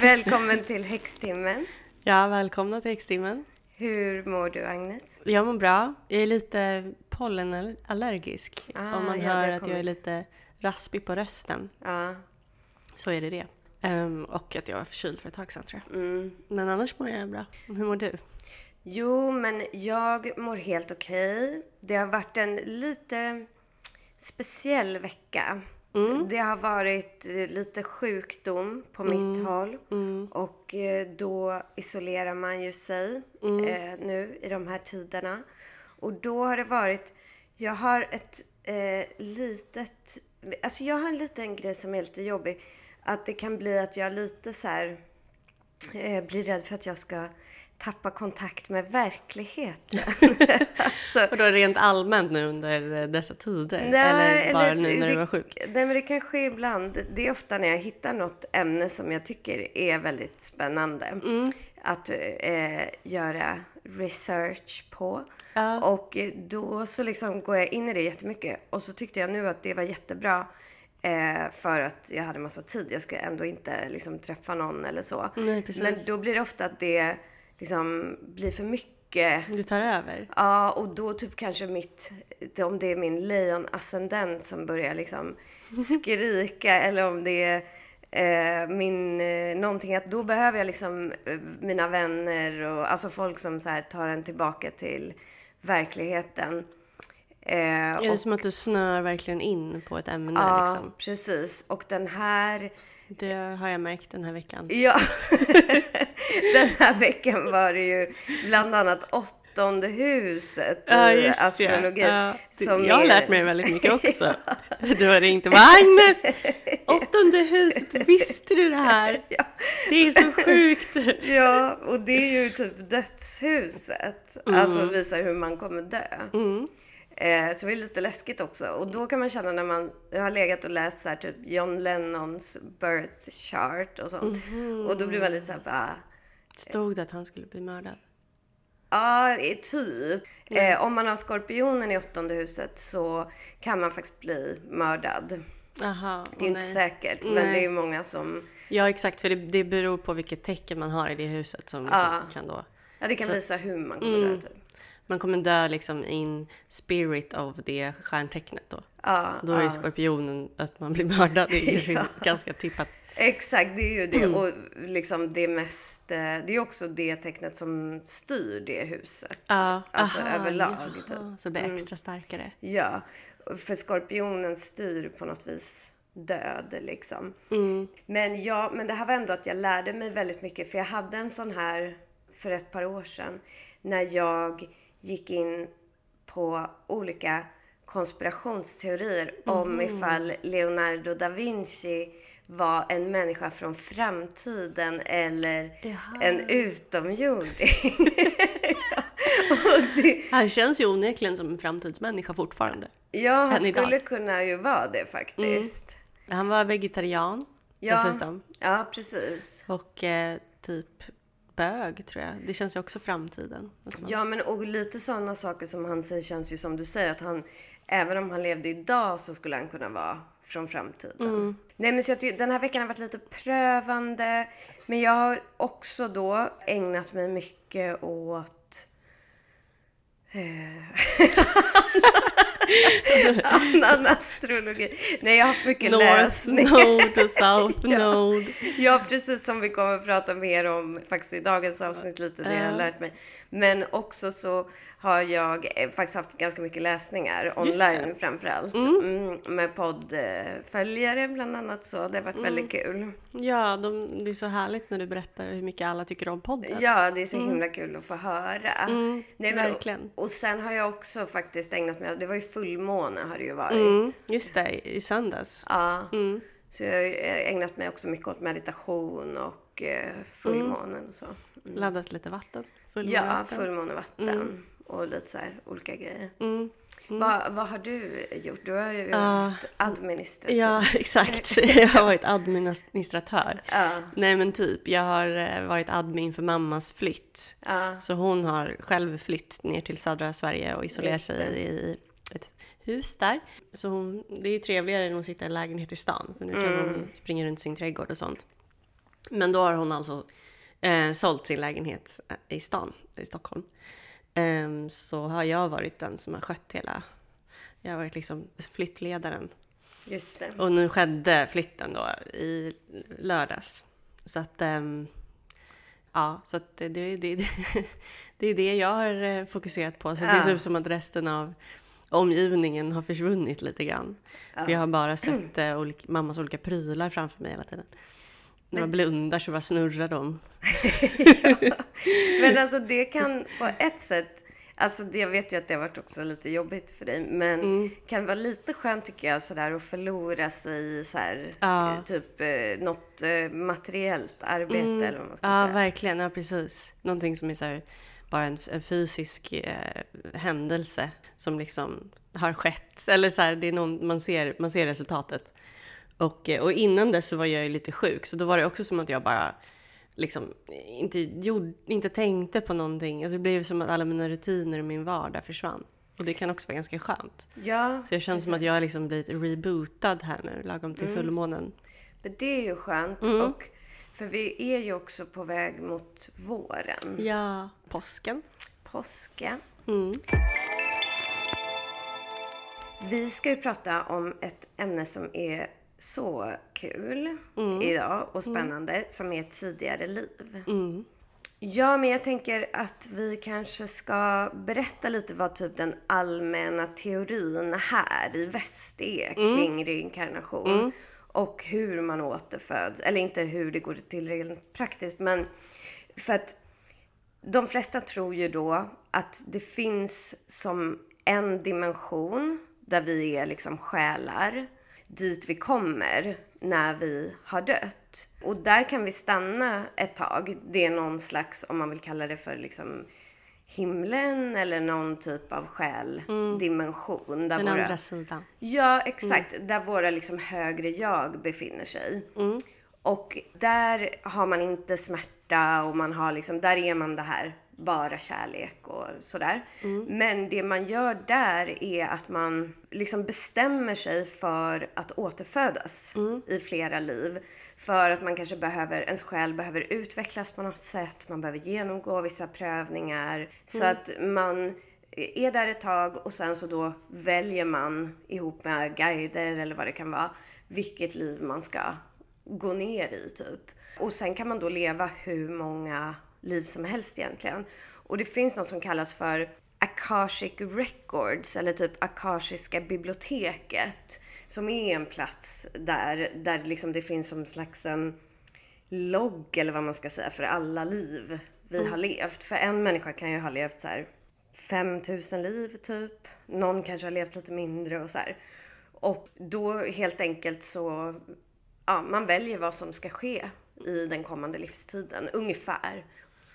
Välkommen till Häxtimmen. Ja, välkomna till Häxtimmen. Hur mår du Agnes? Jag mår bra. Jag är lite pollenallergisk. Ah, Om man ja, hör att jag är lite raspig på rösten Ja. så är det det. Ehm, och att jag var förkyld för ett tag sedan tror jag. Mm. Men annars mår jag bra. Hur mår du? Jo, men jag mår helt okej. Det har varit en lite speciell vecka. Det har varit eh, lite sjukdom på mitt håll. Och eh, då isolerar man ju sig eh, nu i de här tiderna. Och då har det varit... Jag har ett eh, litet... Alltså jag har en liten grej som är lite jobbig. Att det kan bli att jag lite så här eh, blir rädd för att jag ska tappa kontakt med verkligheten. alltså, Och då rent allmänt nu under eh, dessa tider? Nej, eller bara eller nu när det- du var sjuk? Nej, men det kan ske ibland. Det är ofta när jag hittar något ämne som jag tycker är väldigt spännande Mm. att eh, göra research på. Ja. Och då så liksom går jag in i det jättemycket. Och så tyckte jag nu att det var jättebra eh, för att jag hade massa tid. Jag ska ändå inte liksom träffa någon eller så. Nej, precis. Men då blir det ofta att det liksom blir för mycket. Du tar över? Ja, och då typ kanske mitt, om det är min lejonascendent som börjar liksom skrika eller om det är eh, min, eh, någonting att då behöver jag liksom mina vänner och alltså folk som så här tar en tillbaka till verkligheten. Eh, Är det och, som att du snör verkligen in på ett ämne ja, liksom? precis. Och den här Det har jag märkt den här veckan. Ja, den här veckan var det ju bland annat åttonde huset Ja, i astrologi. Ja, som jag har är- lärt mig väldigt mycket också. Du har ringt och bara Agnes! Åttonde huset, visste du det här? Ja. Det är så sjukt! Ja, och det är ju typ dödshuset. Alltså visar hur man kommer dö. Mm. Eh, så det är lite läskigt också. Och då kan man känna när man har legat och läst så här, typ John Lennons birth chart och sånt. Och då blir man lite så här bara, Stod det att han skulle bli mördad? Ja, typ. Eh, om man har skorpionen i åttonde huset så kan man faktiskt bli mördad. Jaha, Det är inte nej. säkert, men Nej. det är många som... Ja exakt, för det, det beror på vilket tecken man har i det huset som liksom Ja. kan då... Ja, det kan Så- visa hur man kommer dö, typ. Man kommer dö liksom in spirit av det stjärntecknet då. Ja, Då är ja. skorpionen att man blir mördad. Det är ju Ja. ganska tippat. Exakt, det är ju det. Mm. Och liksom det mest... eh, Det är också det tecknet som styr det huset. Ja, Alltså aha, överlag, typ. Så det blir extra starkare. Ja, för skorpionen styr på något vis död liksom. Mm. Men ja, men det här var ändå att jag lärde mig väldigt mycket. För jag hade en sån här för ett par år sedan. När jag gick in på olika konspirationsteorier om ifall Leonardo da Vinci var en människa från framtiden eller Jaha. en utomjording. Det, Han känns ju onekligen som en framtidsmänniska fortfarande. ja, han Än idag. skulle kunna ju vara det faktiskt. Han var vegetarian Ja, dessutom. ja, precis. Och eh, typ bög tror jag. Det känns ju också framtiden. Ja, men och lite sådana saker som han säger känns ju som du säger att han, även om han levde idag så skulle han kunna vara från framtiden. Nej, men så jag tycker, den här veckan har varit lite prövande. Men jag har också då ägnat mig mycket åt annan astrologi. Nej, jag har haft mycket North läsning. Node och South Ja. Node. Ja, precis som vi kommer att prata mer om faktiskt i dagens avsnitt, lite det jag har lärt mig. Men också så har jag eh, faktiskt haft ganska mycket läsningar det. online framför allt. Mm, med poddföljare bland annat så. Det har varit väldigt kul. Ja, de, det är så härligt när du berättar hur mycket alla tycker om podden. Ja, det är så himla kul att få höra. Mm, men- verkligen. Och, och sen har jag också faktiskt ägnat mig, det var ju fullmåne har det ju varit. Mm, just det, i söndags. Ja. Mm. Så jag har ju ägnat mig också mycket åt meditation och eh, fullmånen och så. Mm. Laddat lite vatten. Ja, fullmånevatten. fullmånevatten och lite så här olika grejer. Mm. Vad, vad har du gjort? Du har ju Ja. varit administrativ. Ja, exakt. Jag har varit administratör. Ja. Nej men typ, jag har eh, varit admin för mammas flytt. Ja. Så hon har själv flytt ner till södra Sverige och det. sig i ett hus där. Så hon, det är ju trevligare än att sitta i en lägenhet i stan. För nu kan Mm. hon springa runt sin trädgård och sånt. Men då har hon alltså eh, sålt sin lägenhet eh, i stan, i Stockholm. Ehm, så har jag varit den som har skött hela... Jag har varit liksom flyttledaren. Just det. Och nu skedde flytten då i lördags. Så att... ehm, ja, så att det, det, det, det är det jag har eh, fokuserat på. Så det Ja. ser ut som att resten av omgivningen har försvunnit lite grann. Ja. Jag har bara sett eh, olika, mammas olika prylar framför mig hela tiden. När man blundar så bara snurrar de. Men alltså det kan på ett sätt, alltså jag vet ju att det har varit också lite jobbigt för dig, men Mm. kan vara lite skönt tycker jag sådär att förlora sig i så här, Ja. eh, typ eh, något eh, materiellt arbete eller vad man ska Mm. Ja, säga. verkligen. Ja, precis. Någonting som är så här, bara en, en fysisk eh, händelse som liksom har skett. Eller så här, det är någon, man, ser, man ser resultatet. Och, eh, och innan dess så var jag ju lite sjuk, så då var det också som att jag bara liksom inte, gjorde, inte tänkte på någonting. Alltså det blev som att alla mina rutiner och min vardag försvann. Och det kan också vara ganska skönt. Ja, Så jag känner som att jag har liksom blivit rebootad här nu, lagom till Mm. fullmånen. men det är ju skönt. Mm. Och, för vi är ju också på väg mot våren. Ja, påsken. Påska. Mm. Vi ska ju prata om ett ämne som är så kul idag och spännande, som är tidigare liv. Mm. Ja, men jag tänker att vi kanske ska berätta lite vad typ den allmänna teorin här i väst är kring reinkarnation. Och hur man återföds. Eller inte hur det går till rent praktiskt, men för att de flesta tror ju då att det finns som en dimension där vi är liksom själar dit vi kommer när vi har dött. Och där kan vi stanna ett tag. Det är någon slags, om man vill kalla det för liksom himlen eller någon typ av själdimension. Där Den våra... andra sidan. Ja, exakt. Där våra liksom högre jag befinner sig. Och där har man inte smärta och man har liksom, där är man det här bara kärlek och sådär. Men det man gör där är att man liksom bestämmer sig för att återfödas i flera liv. För att man kanske behöver, ens själ behöver utvecklas på något sätt. Man behöver genomgå vissa prövningar. Så att man är där ett tag och sen så då väljer man ihop med guider eller vad det kan vara vilket liv man ska gå ner i typ. Och sen kan man då leva hur många liv som helst egentligen. Och det finns något som kallas för Akashic Records eller typ Akashiska biblioteket som är en plats där, där liksom det finns som slags en logg eller vad man ska säga för alla liv vi har levt. För en människa kan ju ha levt så här 5000 liv typ. Någon kanske har levt lite mindre och så här. Och då helt enkelt så, ja, man väljer vad som ska ske i den kommande livstiden, ungefär.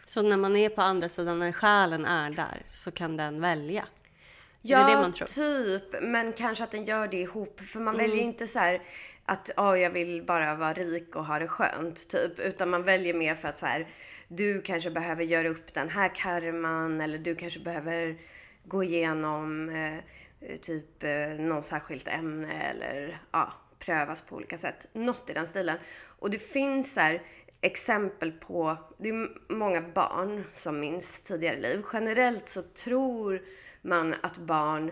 Så när man är på andra sidan, när själen är där, så kan den välja? Ja, det det typ. Men kanske att den gör det ihop. För man Mm. väljer inte så här att oh, jag vill bara vara rik och ha det skönt, typ. Utan man väljer mer för att så här, du kanske behöver göra upp den här karman eller du kanske behöver gå igenom eh, typ eh, något särskilt ämne eller ja, prövas på olika sätt. Något i den stilen. Och det finns så här exempel på, det är många barn som minns tidigare liv. Generellt så tror man att barn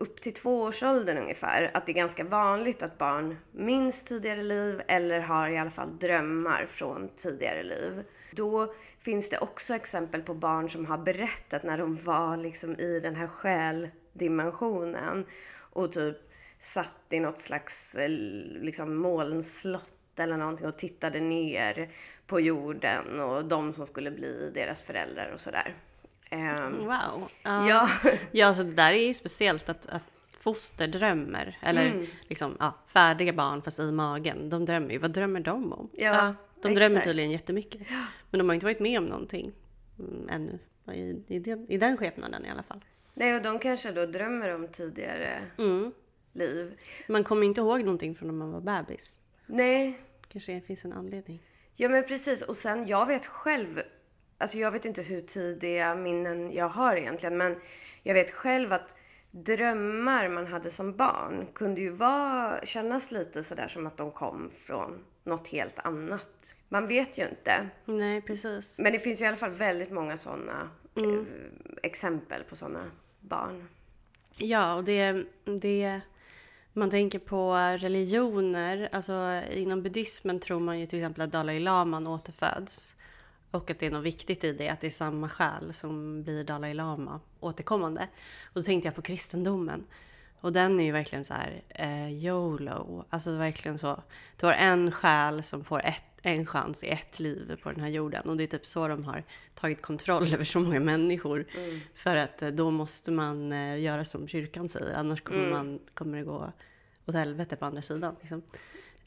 upp till tvåårsåldern ungefär, att det är ganska vanligt att barn minns tidigare liv eller har i alla fall drömmar från tidigare liv. Då finns det också exempel på barn som har berättat när de var liksom i den här själdimensionen och typ satt i något slags eh, liksom molnslott eller någonting och tittade ner på jorden och de som skulle bli deras föräldrar och sådär. Ehm, Wow. Ja. ja, så det där är ju speciellt att, att foster drömmer. Eller Mm. liksom, ja, färdiga barn fast i magen. De drömmer ju. Vad drömmer de om? Ja, de drömmer exakt. tydligen jättemycket. Men de har inte varit med om någonting mm, ännu. I, i, den, I den skepnaden i alla fall. Nej, och de kanske då drömmer om tidigare Mm. liv. Man kommer inte ihåg någonting från när man var bebis. Nej, Kanske finns en anledning. Ja men precis. Och sen jag vet själv, alltså jag vet inte hur tidiga minnen jag har egentligen, men jag vet själv att drömmar man hade som barn kunde ju vara, kännas lite sådär som att de kom från något helt annat. Man vet ju inte. Nej, precis. Men det finns ju i alla fall väldigt många sådana eh, exempel på sådana barn. Ja, och det, det... Man tänker på religioner. Alltså inom buddhismen tror man ju till exempel att Dalai Laman återföds. Och att det är något viktigt i det, att det är samma själ som blir Dalai Lama återkommande. Och då tänkte jag på kristendomen. Och den är ju verkligen så här eh, YOLO. Alltså verkligen så. Du har en själ som får ett, en chans i ett liv på den här jorden. Och det är typ så de har tagit kontroll över så många människor. För att eh, då måste man eh, göra som kyrkan säger. Annars kommer, man, kommer det gå åt helvete på andra sidan. Liksom.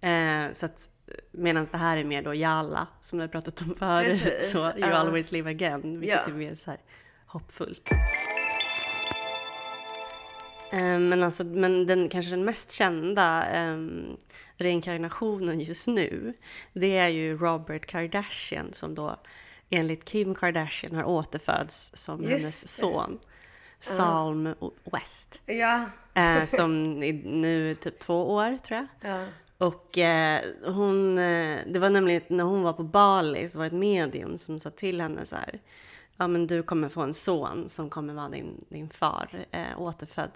Eh, så att Medan det här är mer då Jalla, som vi har pratat om förut. Precis, Så You ja. always live again, vilket Ja. är mer så här hoppfullt. Eh, Men, alltså, men den kanske den mest kända um, reinkarnationen just nu, det är ju Robert Kardashian som då enligt Kim Kardashian har återföds som Just hennes son. Salm West. Ja. Eh, som är nu typ två år tror jag. ja. Och eh, hon, eh, det var nämligen när hon var på Bali så var det ett medium som sa till henne så här. Ja men du kommer få en son som kommer vara din, din far, eh, återfödd.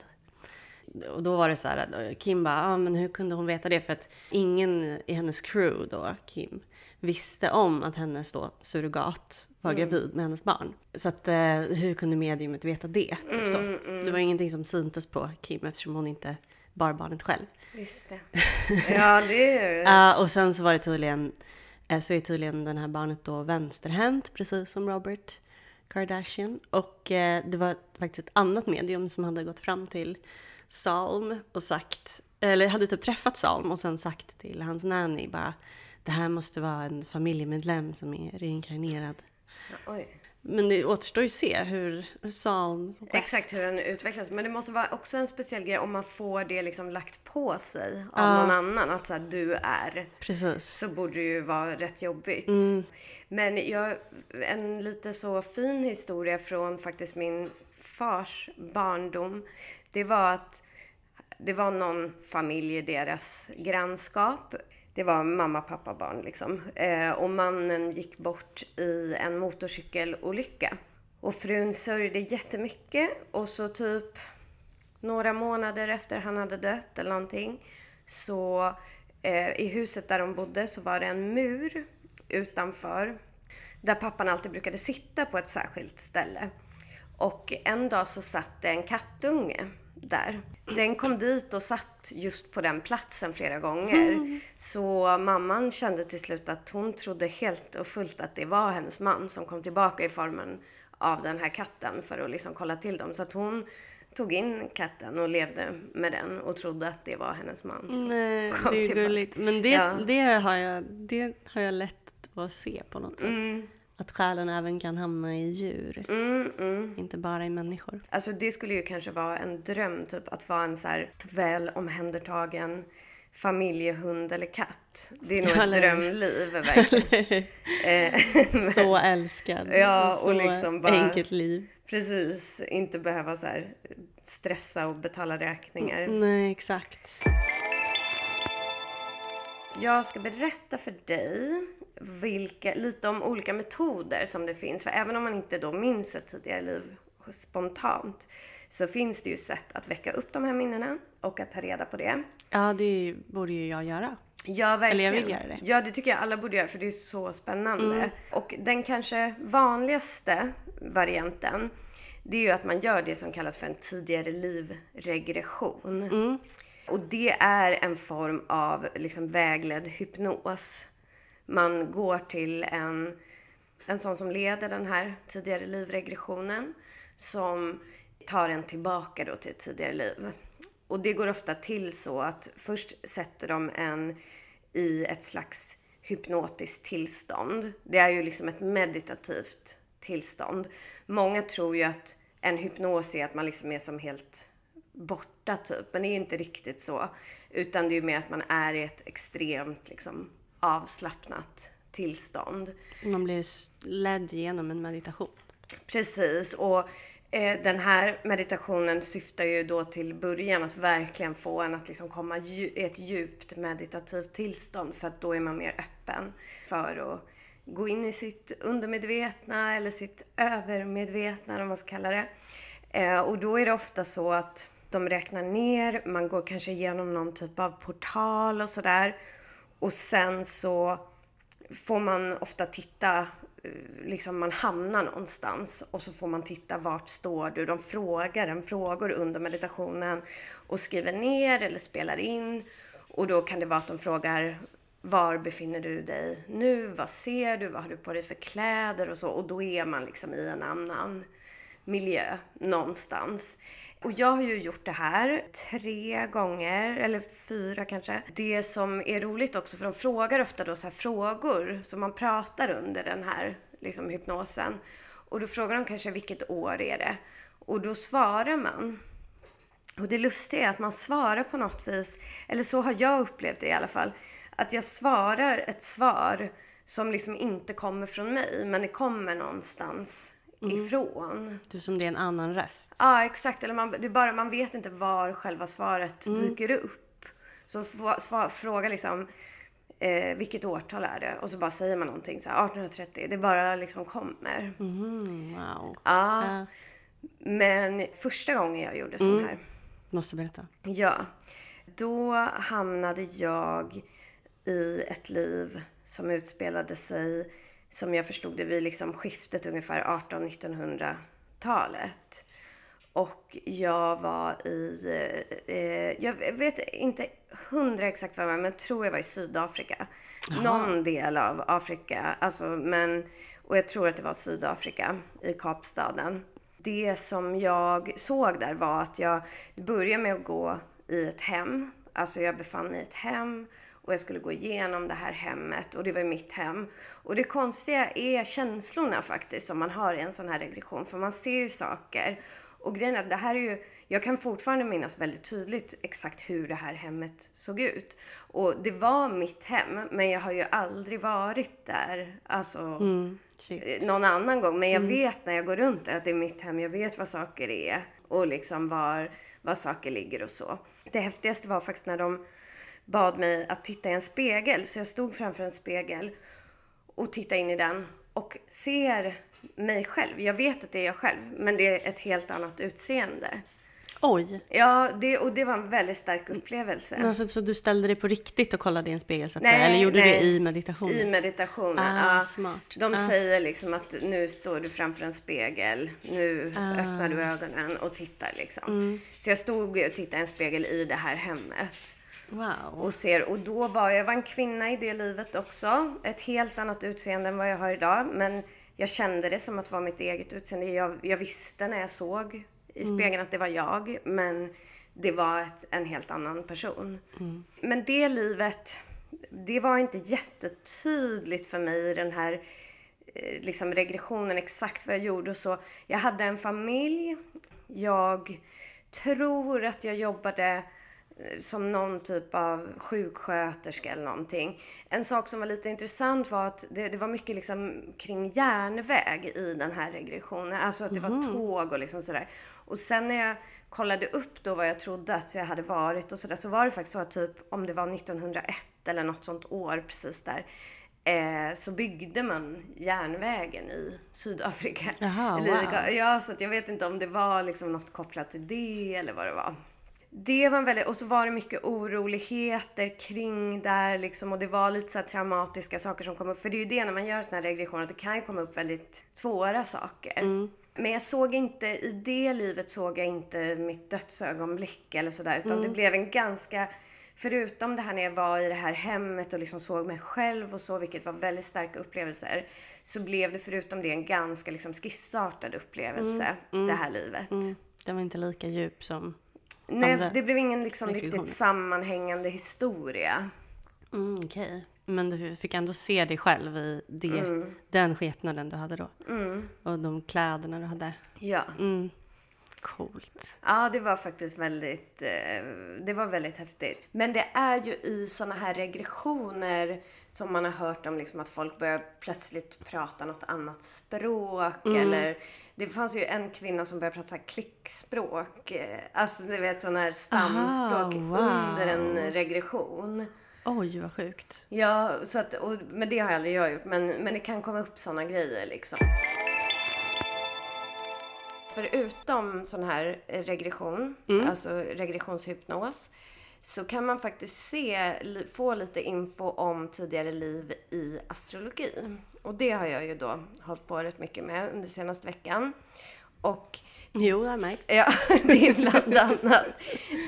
Och då var det så här, att Kim bara, ja men hur kunde hon veta det? För att ingen i hennes crew då, Kim, visste om att hennes då surrogat var gravid med hennes barn. Så att eh, hur kunde mediumet veta det? Typ så. Det var ingenting som syntes på Kim eftersom hon inte bar barnet själv. Visst det. Ja, det är Ja, och sen så var det tydligen, eh, så är tydligen den här barnet då vänsterhänt, precis som Robert Kardashian. Och eh, det var faktiskt ett annat medium som hade gått fram till Salm och sagt, eller hade typ träffat Salm och sen sagt till hans nanny bara, det här måste vara en familjemedlem som är reinkarnerad. Oj. Men det återstår ju se hur Salm West... Exakt hur den utvecklas. Men det måste vara också en speciell grej om man får det liksom lagt på sig av Ja. någon annan. Att så här, du är. Precis. Så borde det ju vara rätt jobbigt. Mm. Men jag, en lite så fin historia från faktiskt min fars barndom. Det var att det var någon familj i deras grannskap. Det var mamma, pappa, barn liksom. Eh, och mannen gick bort i en motorcykelolycka. Och frun sörjde jättemycket och så typ några månader efter han hade dött eller någonting så eh, i huset där de bodde så var det en mur utanför där pappan alltid brukade sitta på ett särskilt ställe. Och en dag så satt det en kattunge där. Den kom dit och satt just på den platsen flera gånger. Så mamman kände till slut att hon trodde helt och fullt att det var hennes man som kom tillbaka i formen av den här katten för att liksom kolla till dem. Så att hon tog in katten och levde med den och trodde att det var hennes man. som Nej, kom det är tillbaka. gulligt. Men det, Ja. det, har jag, det har jag lätt att se på något sätt. Mm, Att själen även kan hamna i djur, mm, mm. inte bara i människor. Alltså det skulle ju kanske vara en dröm, typ att vara en så här väl omhändertagen familjehund eller katt. Det är nog ett Eller- drömliv verkligen. Eh, Så älskad. Ja, och så liksom bara- enkelt liv. Precis, inte behöva så stressa och betala räkningar. Nej, exakt. Jag ska berätta för dig vilka, lite om olika metoder som det finns. För även om man inte då minns ett tidigare liv spontant så finns det ju sätt att väcka upp de här minnena och att ta reda på det. Ja, det borde ju jag göra. Ja, verkligen. Eller jag vill göra det. Ja, det tycker jag alla borde göra för det är så spännande. Och den kanske vanligaste varianten det är ju att man gör det som kallas för en tidigare livregression. Och det är en form av liksom vägledd hypnos. Man går till en, en sån som leder den här tidigare livregressionen som tar en tillbaka då till ett tidigare liv. Och det går ofta till så att först sätter de en i ett slags hypnotiskt tillstånd. Det är ju liksom ett meditativt tillstånd. Många tror ju att en hypnos är att man liksom är som helt borta typ. Men det är inte riktigt så. Utan det är ju mer att man är i ett extremt liksom avslappnat tillstånd. Man blir ledd genom en meditation. Precis. Och eh, den här meditationen syftar ju då till början att verkligen få en att liksom komma i ett djupt meditativt tillstånd. För att då är man mer öppen för att gå in i sitt undermedvetna eller sitt övermedvetna, om man ska kalla det. Eh, och då är det ofta så att de räknar ner, man går kanske igenom någon typ av portal och sådär. Och sen så får man ofta titta, eh, liksom man hamnar någonstans och så får man titta vart står du? De frågar en frågor under meditationen och skriver ner eller spelar in. Och då kan det vara att de frågar var befinner du dig nu? Vad ser du? Vad har du på dig för kläder och så? Och då är man liksom i en annan miljö någonstans. Och jag har ju gjort det här tre gånger, eller fyra kanske. Det som är roligt också, för de frågar ofta då så frågor som man pratar under den här liksom, hypnosen. Och då frågar de kanske vilket år är det? Och då svarar man. Och det lustiga är att man svarar på något vis, eller så har jag upplevt det i alla fall, att jag svarar ett svar som liksom inte kommer från mig, men det kommer någonstans mm. ifrån. Du som det är en annan röst? Ja, exakt. Eller man, det bara, man vet inte var själva svaret mm. dyker upp. Så svar, fråga liksom eh, vilket årtal är det? Och så bara säger man någonting så här, 1830. Det bara liksom kommer. Mm, wow. Ja. Uh. Men första gången jag gjorde sån mm. här. Måste berätta. Ja. Då hamnade jag i ett liv som utspelade sig som jag förstod det vid liksom skiftet ungefär 1800-1900-talet. Och jag var i, eh, jag vet inte hundra exakt var jag var, men tror jag var i Sydafrika. Aha. Någon del av Afrika, alltså men, och jag tror att det var Sydafrika, i Kapstaden. Det som jag såg där var att jag började med att gå i ett hem. Alltså jag befann mig i ett hem och jag skulle gå igenom det här hemmet och det var mitt hem. Och det konstiga är känslorna faktiskt som man har i en sån här regression. För man ser ju saker. Och grejen är att det här är ju, jag kan fortfarande minnas väldigt tydligt exakt hur det här hemmet såg ut. Och det var mitt hem, men jag har ju aldrig varit där. Alltså, mm, någon annan gång. Men jag mm. vet när jag går runt där att det är mitt hem. Jag vet vad saker är och liksom var, var saker ligger och så. Det häftigaste var faktiskt när de bad mig att titta i en spegel. Så jag stod framför en spegel och tittade in i den och ser mig själv. Jag vet att det är jag själv, men det är ett helt annat utseende. Oj! Ja, det, och det var en väldigt stark upplevelse. Men alltså, så du ställde dig på riktigt och kollade i en spegel så att nej, säga? Eller gjorde nej, du det i meditationen? I meditationen, ah, ja. Smart. De ah. säger liksom att nu står du framför en spegel, nu ah. öppnar du ögonen och tittar liksom. Mm. Så jag stod och tittade i en spegel i det här hemmet. Wow. Och, ser, och då var jag var en kvinna i det livet också. Ett helt annat utseende än vad jag har idag. Men jag kände det som att det var mitt eget utseende. Jag, jag visste när jag såg i mm. spegeln mm. att det var jag. Men det var ett, en helt annan person. Mm. Men det livet, det var inte jättetydligt för mig i den här eh, liksom regressionen exakt vad jag gjorde och så. Jag hade en familj. Jag tror att jag jobbade som någon typ av sjuksköterska eller någonting. En sak som var lite intressant var att det, det var mycket liksom kring järnväg i den här regressionen. Alltså att det var mhm. tåg och liksom sådär. Och sen när jag kollade upp då vad jag trodde att jag hade varit och sådär så var det faktiskt så att typ om det var 1901 eller något sånt år precis där eh, så byggde man järnvägen i Sydafrika. Jaha, wow. Ja, så att jag vet inte om det var liksom något kopplat till det eller vad det var det var en väldigt, och så var det mycket oroligheter kring där liksom och det var lite så traumatiska saker som kom upp. För det är ju det när man gör såna här regressioner, att det kan ju komma upp väldigt svåra saker. Mm. Men jag såg inte, i det livet såg jag inte mitt dödsögonblick eller sådär. Utan mm. det blev en ganska, förutom det här när jag var i det här hemmet och liksom såg mig själv och så, vilket var väldigt starka upplevelser. Så blev det förutom det en ganska liksom skissartad upplevelse, mm. mm. det här livet. Mm. Den var inte lika djup som Nej, det blev ingen liksom riktigt sammanhängande historia. Mm, Okej. Okay. Men du fick ändå se dig själv i det, mm. den skepnaden du hade då. Mm. Och de kläderna du hade. Ja. Mm. Coolt. Ja, det var faktiskt väldigt, eh, det var väldigt häftigt. Men det är ju i såna här regressioner som man har hört om liksom att folk börjar plötsligt prata något annat språk eller det fanns ju en kvinna som började prata klickspråk. eh, Alltså du vet sån här stamspråk Aha, wow. under en regression. Oj, vad sjukt. Ja, så att, och, men det har aldrig jag gjort. Men, men det kan komma upp såna grejer liksom. Förutom sån här regression, alltså regressionshypnos, så kan man faktiskt se, få lite info om tidigare liv i astrologi. Och det har jag ju då hållit på rätt mycket med under senaste veckan. Och Jo, jag har märkt. Ja, det är bland annat.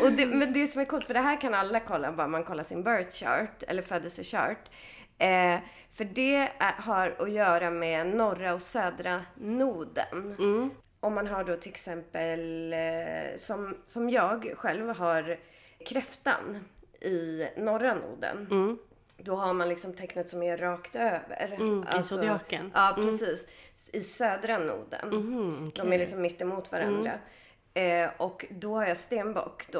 Och det, men det som är coolt, för det här kan alla kolla bara man kollar sin birth chart, eller födelsechart. Eh, för det är, har att göra med norra och södra noden. Om man har då till exempel, eh, som, som jag själv har kräftan i norra noden. Då har man liksom tecknet som är rakt över. i zodiaken. Ja, precis. I södra noden. De är liksom mitt emot varandra. Eh, och då har jag stenbock då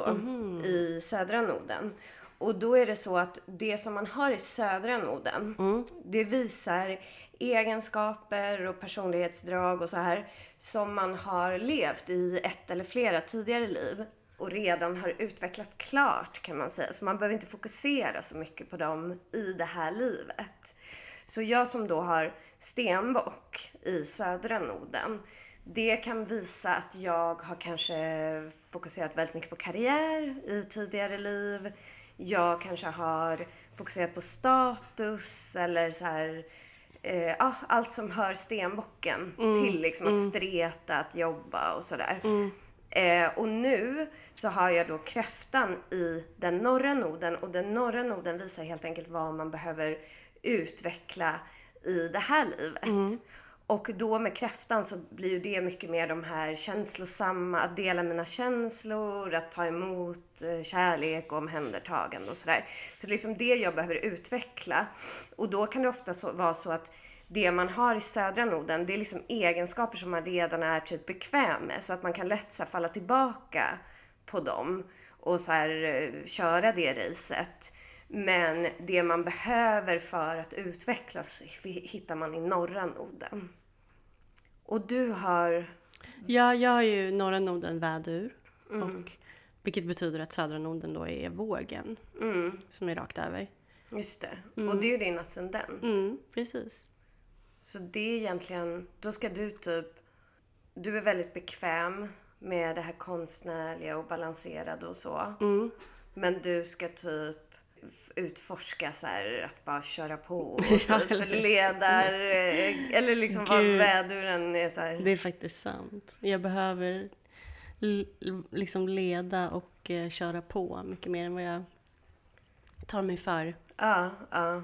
i södra noden. Och då är det så att det som man har i södra noden, det visar egenskaper och personlighetsdrag och så här som man har levt i ett eller flera tidigare liv och redan har utvecklat klart kan man säga. Så man behöver inte fokusera så mycket på dem i det här livet. Så jag som då har stenbock i södra noden, det kan visa att jag har kanske fokuserat väldigt mycket på karriär i tidigare liv. Jag kanske har fokuserat på status eller så här, eh, ja, allt som hör stenbocken till liksom att streta, att jobba och sådär. Eh, och nu så har jag då kräftan i den norra noden och den norra noden visar helt enkelt vad man behöver utveckla i det här livet. Och då med kräftan så blir ju det mycket mer de här känslosamma, att dela mina känslor, att ta emot eh, kärlek och omhändertagande och sådär. Så det är liksom det jag behöver utveckla. Och då kan det ofta så, vara så att det man har i södra noden, det är liksom egenskaper som man redan är typ bekväm med. Så att man kan lätt så här, falla tillbaka på dem och så här, eh, köra det racet. Men det man behöver för att utvecklas hittar man i norra noden. Och du har... Ja, jag har ju norra noden vädur. Och, vilket betyder att södra noden då är vågen. Som är rakt över. Just det. Och det är ju din ascendent. Mm, precis. Så det är egentligen... Då ska du typ... Du är väldigt bekväm med det här konstnärliga och balanserade och så. Men du ska typ utforska så här, att bara köra på och Ja, typ eller- ledar eh, eller liksom vad väduren är så här. Det är faktiskt sant. Jag behöver liksom leda och eh, köra på mycket mer än vad jag tar mig för. Ja, ja.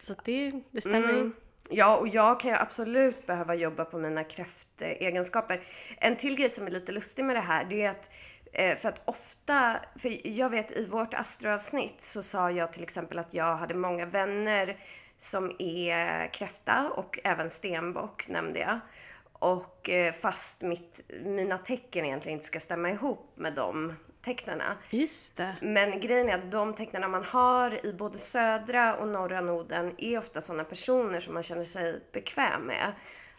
Så det, det stämmer in. Ja, och jag kan ju absolut behöva jobba på mina kräftegenskaper. En till grej som är lite lustig med det här, det är att för att ofta, för jag vet i vårt astroavsnitt så sa jag till exempel att jag hade många vänner som är kräfta och även stenbock nämnde jag. Och eh, fast mitt, mina tecken egentligen inte ska stämma ihop med de tecknarna. Just det. Men grejen är att de tecknarna man har i både södra och norra noden är ofta sådana personer som man känner sig bekväm med.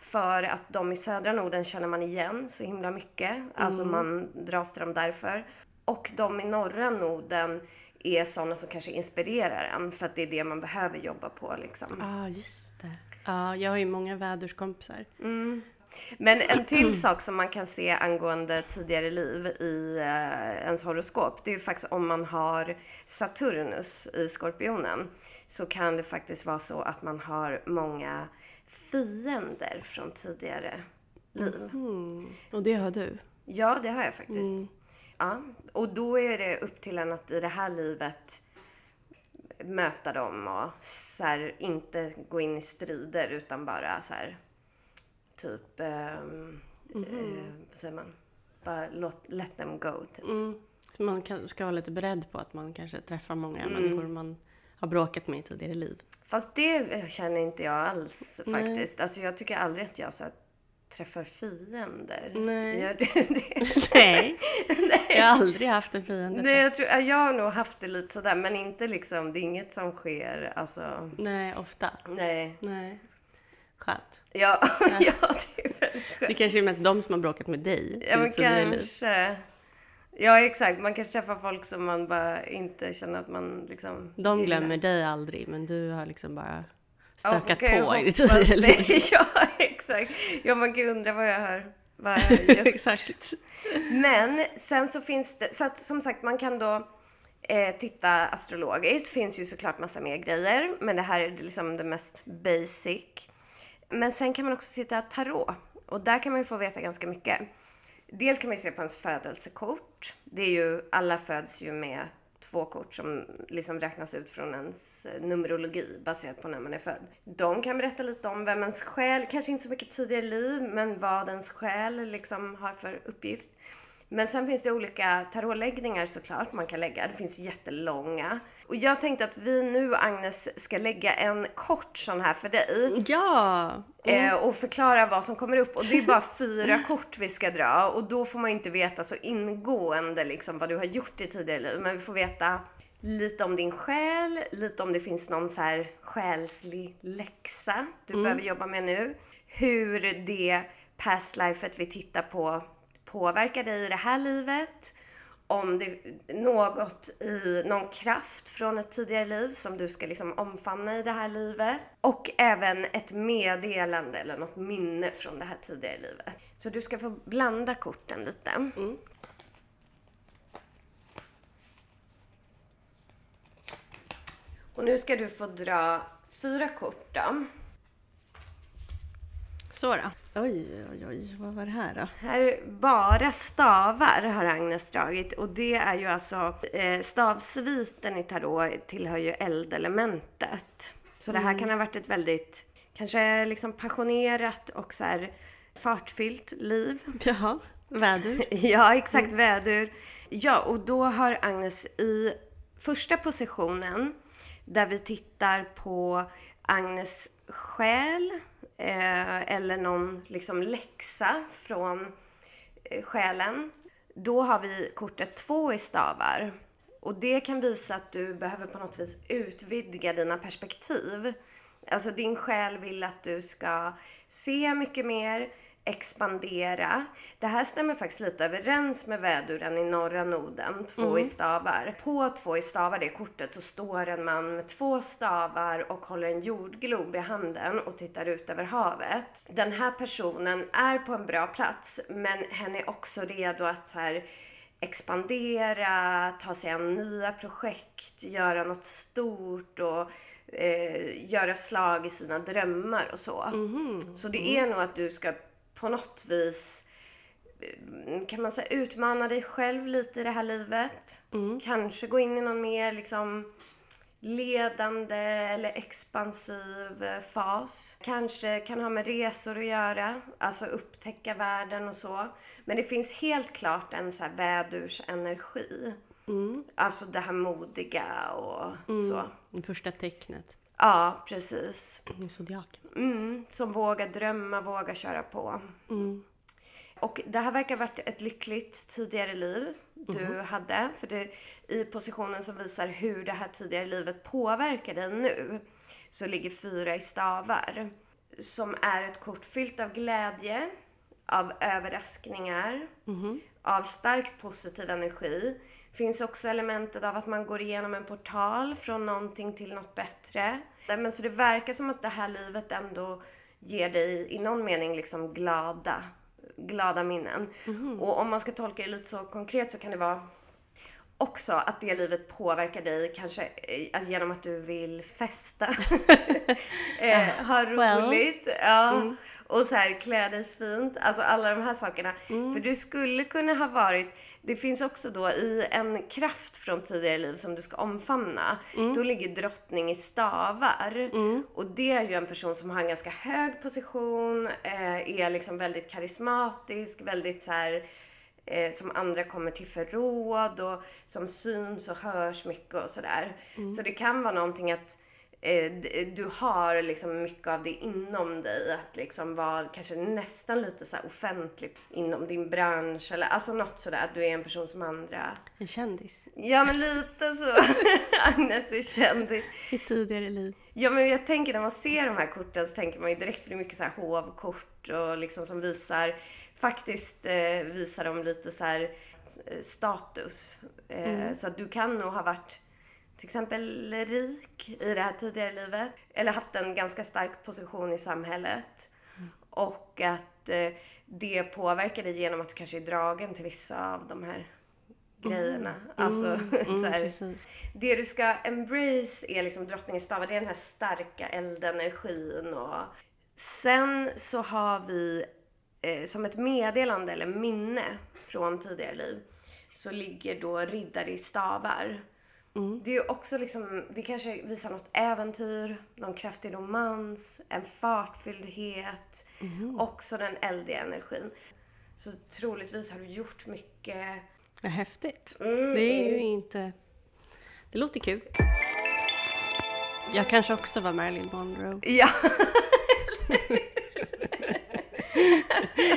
För att de i södra noden känner man igen så himla mycket. Alltså man dras till dem därför. Och de i norra noden är sådana som kanske inspirerar en för att det är det man behöver jobba på liksom. Ja, ah, just det. Ja, jag har ju många väderskompisar. Men en till sak som man kan se angående tidigare liv i eh, ens horoskop, det är ju faktiskt om man har Saturnus i Skorpionen, så kan det faktiskt vara så att man har många fiender från tidigare liv. Mm. Och det har du. Ja, det har jag faktiskt. Ja, och då är det upp till en att i det här livet möta dem och så här, inte gå in i strider utan bara så här typ, ehm, eh, vad säger man? Bara låt, let them go. Typ. Mm. Så man kan, ska vara lite beredd på att man kanske träffar många människor man har bråkat med i tidigare liv. Fast det känner inte jag alls Nej. faktiskt. Alltså jag tycker aldrig att jag så här, träffar fiender. Nej. Gör du det? Nej, jag har aldrig haft en fiende. Nej, jag, tror, jag har nog haft det lite sådär, men inte liksom, det är inget som sker, alltså. Nej, ofta. Nej. Nej. Skönt. Ja, ja det är väldigt Det skönt. kanske är mest de som har bråkat med dig. Ja, men kanske. Ja, exakt. Man kan träffa folk som man bara inte känner att man liksom De gillar. glömmer dig aldrig, men du har liksom bara Ja, stökat ju på i ditt liv. Ja, exakt. Ja, man kan ju undra vad jag har, vad jag. Exakt. Men sen så finns det, så att som sagt man kan då eh, titta astrologiskt. finns ju såklart massa mer grejer, men det här är liksom det mest basic. Men sen kan man också titta tarot och där kan man ju få veta ganska mycket. Dels kan man ju se på ens födelsekort. Det är ju, alla föds ju med två kort som liksom räknas ut från ens numerologi baserat på när man är född. De kan berätta lite om vem ens själ, kanske inte så mycket tidigare liv, men vad ens själ liksom har för uppgift. Men sen finns det olika tarotläggningar såklart man kan lägga. Det finns jättelånga. Och jag tänkte att vi nu, Agnes, ska lägga en kort sån här för dig. Ja! Eh, och förklara vad som kommer upp. Och det är bara fyra kort vi ska dra. Och då får man inte veta så ingående liksom vad du har gjort i tidigare liv. Men vi får veta lite om din själ, lite om det finns någon så här själslig läxa du behöver jobba med nu. Hur det past lifet vi tittar på påverkar dig i det här livet. Om det är något i någon kraft från ett tidigare liv som du ska liksom omfamna i det här livet. Och även ett meddelande eller något minne från det här tidigare livet. Så du ska få blanda korten lite. Och nu ska du få dra fyra kort då. Så då. Oj, oj, oj. Vad var det här då? Här bara stavar har Agnes dragit och det är ju alltså eh, stavsviten i tarot tillhör ju eldelementet. Så det här kan ha varit ett väldigt kanske liksom passionerat och så här fartfyllt liv. Jaha, vädur. Ja, exakt vädur. Ja, och då har Agnes i första positionen där vi tittar på Agnes själ eh, eller någon liksom läxa från eh, själen. Då har vi kortet två i stavar. Och det kan visa att du behöver på något vis utvidga dina perspektiv. Alltså din själ vill att du ska se mycket mer, expandera. Det här stämmer faktiskt lite överens med väduren i norra noden, två i stavar. På två i stavar, det kortet, så står en man med två stavar och håller en jordglob i handen och tittar ut över havet. Den här personen är på en bra plats, men hen är också redo att så här, expandera, ta sig an nya projekt, göra något stort och eh, göra slag i sina drömmar och så. Så det är nog att du ska på något vis eh, kan man säga utmana dig själv lite i det här livet. Kanske gå in i någon mer liksom ledande eller expansiv eh, fas. Kanske kan ha med resor att göra, alltså upptäcka världen och så. Men det finns helt klart en så här vädursenergi. Alltså det här modiga och så. Det första tecknet. Ja, precis. Zodiaken. Mm, som vågar drömma, vågar köra på. Och det här verkar ha varit ett lyckligt tidigare liv du hade. För det, i positionen som visar hur det här tidigare livet påverkar dig nu så ligger fyra i stavar. Som är ett kort fyllt av glädje, av överraskningar, av starkt positiv energi. Finns också elementet av att man går igenom en portal från någonting till något bättre. Men så det verkar som att det här livet ändå ger dig i någon mening liksom glada, glada minnen. Och om man ska tolka det lite så konkret så kan det vara också att det livet påverkar dig kanske eh, genom att du vill festa. eh, ha well. roligt. Ja. Och så här klä dig fint. Alltså alla de här sakerna. För du skulle kunna ha varit det finns också då i en kraft från tidigare liv som du ska omfamna. Då ligger drottning i stavar. Och det är ju en person som har en ganska hög position, eh, är liksom väldigt karismatisk, väldigt så här eh, som andra kommer till för råd och som syns och hörs mycket och sådär. Så det kan vara någonting att du har liksom mycket av det inom dig. Att liksom vara kanske nästan lite så offentlig inom din bransch. Eller alltså något sådär. Att du är en person som andra. En kändis. Ja men lite så. Agnes är kändis. I tidigare liv. Ja men jag tänker när man ser de här korten så tänker man ju direkt för det är mycket så här hovkort och liksom som visar faktiskt eh, visar de lite så här eh, status. Eh, Så att du kan nog ha varit till exempel rik i det här tidigare livet. Eller haft en ganska stark position i samhället. Och att eh, det påverkar dig genom att du kanske är dragen till vissa av de här grejerna. Alltså, så här, precis. det du ska embrace är liksom drottningens stavar. Det är den här starka eldenergin och sen så har vi eh, som ett meddelande eller minne från tidigare liv så ligger då riddare i stavar. Det är ju också liksom, det kanske visar något äventyr, någon kraftig romans, en fartfylldhet, också den eldiga energin. Så troligtvis har du gjort mycket Vad häftigt. Mm, Det är ju inte... Det låter kul. Jag kanske också var Marilyn Monroe. Ja,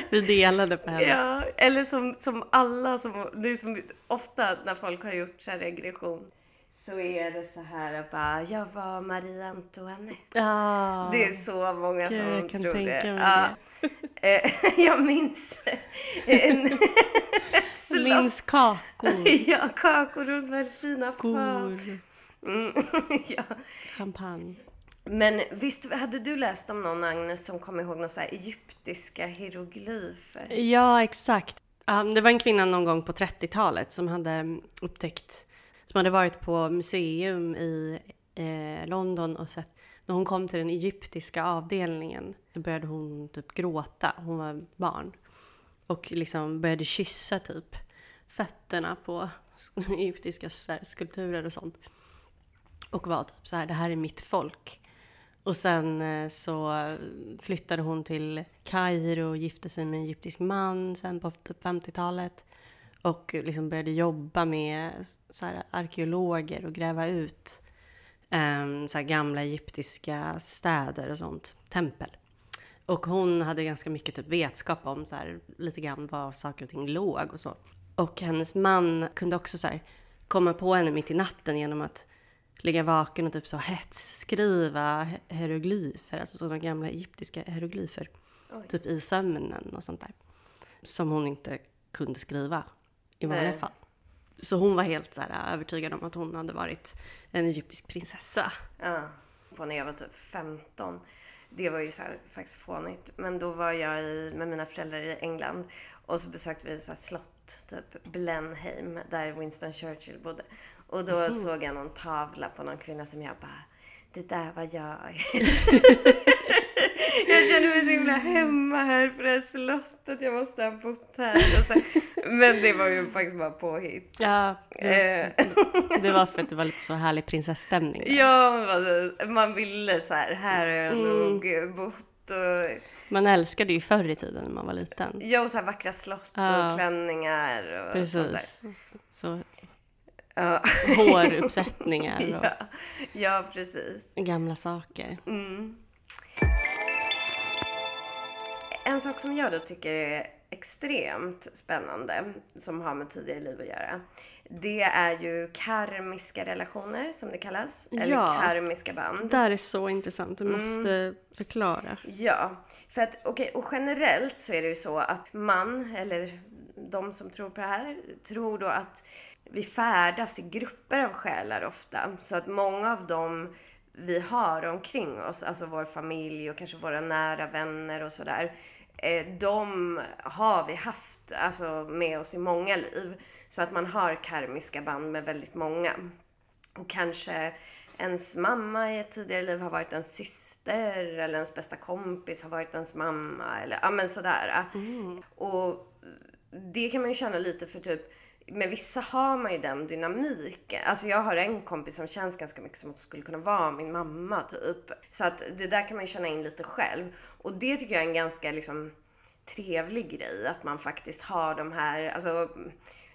Vi delade på henne. ja. eller som, som alla som, det är som ofta när folk har gjort så här regression så är det så här att bara, jag var Marie Antoinette. Ja. Det är så många som jag kan tror tänka det. mig Ja. Eh, jag minns en, ett slott. Minns kakor, Ja, kakor runt väldigt fina skor, Mm, ja. champagne. Men visst hade du läst om någon Agnes som kom ihåg några så egyptiska hieroglyfer? Ja, exakt. Ja, det var en kvinna någon gång på 30-talet som hade upptäckt, som hade varit på museum i eh, London och sett, när hon kom till den egyptiska avdelningen så började hon typ gråta, hon var barn. Och liksom började kyssa typ fötterna på egyptiska skulpturer och sånt. Och var typ så här, det här är mitt folk. Och sen eh, så flyttade hon till Kairo och gifte sig med en egyptisk man sen på typ 50-talet. Och liksom började jobba med så här arkeologer och gräva ut em, så här gamla egyptiska städer och sånt, tempel. Och hon hade ganska mycket typ vetskap om så här, lite grann var saker och ting låg och så. Och hennes man kunde också så här, komma på henne mitt i natten genom att ligga vaken och typ så hetsskriva he- hieroglyfer, alltså sådana gamla egyptiska hieroglyfer. Oj. Typ i sömnen och sånt där. Som hon inte kunde skriva i vanliga Nej. fall. Så hon var helt så här, övertygad om att hon hade varit en egyptisk prinsessa. Ja. På när jag var typ 15. Det var ju så här, faktiskt fånigt. Men då var jag i, med mina föräldrar i England. Och så besökte vi ett så slott, typ Blenheim, där Winston Churchill bodde. Och då såg jag någon tavla på någon kvinna som jag bara, det där var jag. kände mig så himla hemma här för det här slottet. Jag måste ha bott här. Men det var ju faktiskt bara påhitt. Ja, det, Eh, det var för att det var lite så härlig prinsesstämning. där. Ja, alltså, man ville så här, här har jag Mm. nog bott och, Man älskade ju förr i tiden när man var liten. ja, och så här vackra slott Ja. och klänningar och sånt där. Precis. Så Ja. håruppsättningar och ja. ja, precis. gamla saker. Mm. En sak som jag då tycker är extremt spännande, som har med tidigare liv att göra, det är ju karmiska relationer, som det kallas. Eller Ja. karmiska band. Det där är så intressant, du måste förklara. Ja, för att okej, och generellt så är det ju så att man, eller de som tror på det här, tror då att vi färdas i grupper av själar ofta. Så att många av dem vi har omkring oss, alltså vår familj och kanske våra nära vänner och sådär, de har vi haft alltså, med oss i många liv. Så att man har karmiska band med väldigt många. Och kanske ens mamma i ett tidigare liv har varit ens syster eller ens bästa kompis har varit ens mamma eller ja men sådär. Och det kan man ju känna lite för typ med vissa har man ju den dynamiken. Alltså jag har en kompis som känns ganska mycket som att skulle kunna vara min mamma typ. Så att det där kan man ju känna in lite själv. Och det tycker jag är en ganska liksom trevlig grej att man faktiskt har de här, alltså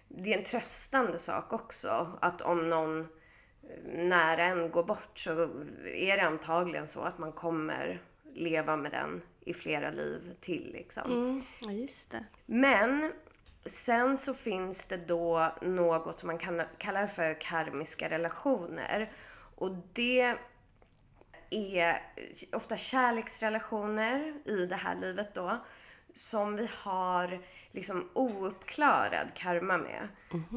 det är en tröstande sak också att om någon nära en går bort så är det antagligen så att man kommer leva med den i flera liv till. Liksom. Mm. Ja, just det. Men sen så finns det då något man kan kalla för karmiska relationer. Och det är ofta kärleksrelationer i det här livet då som vi har liksom ouppklarad karma med.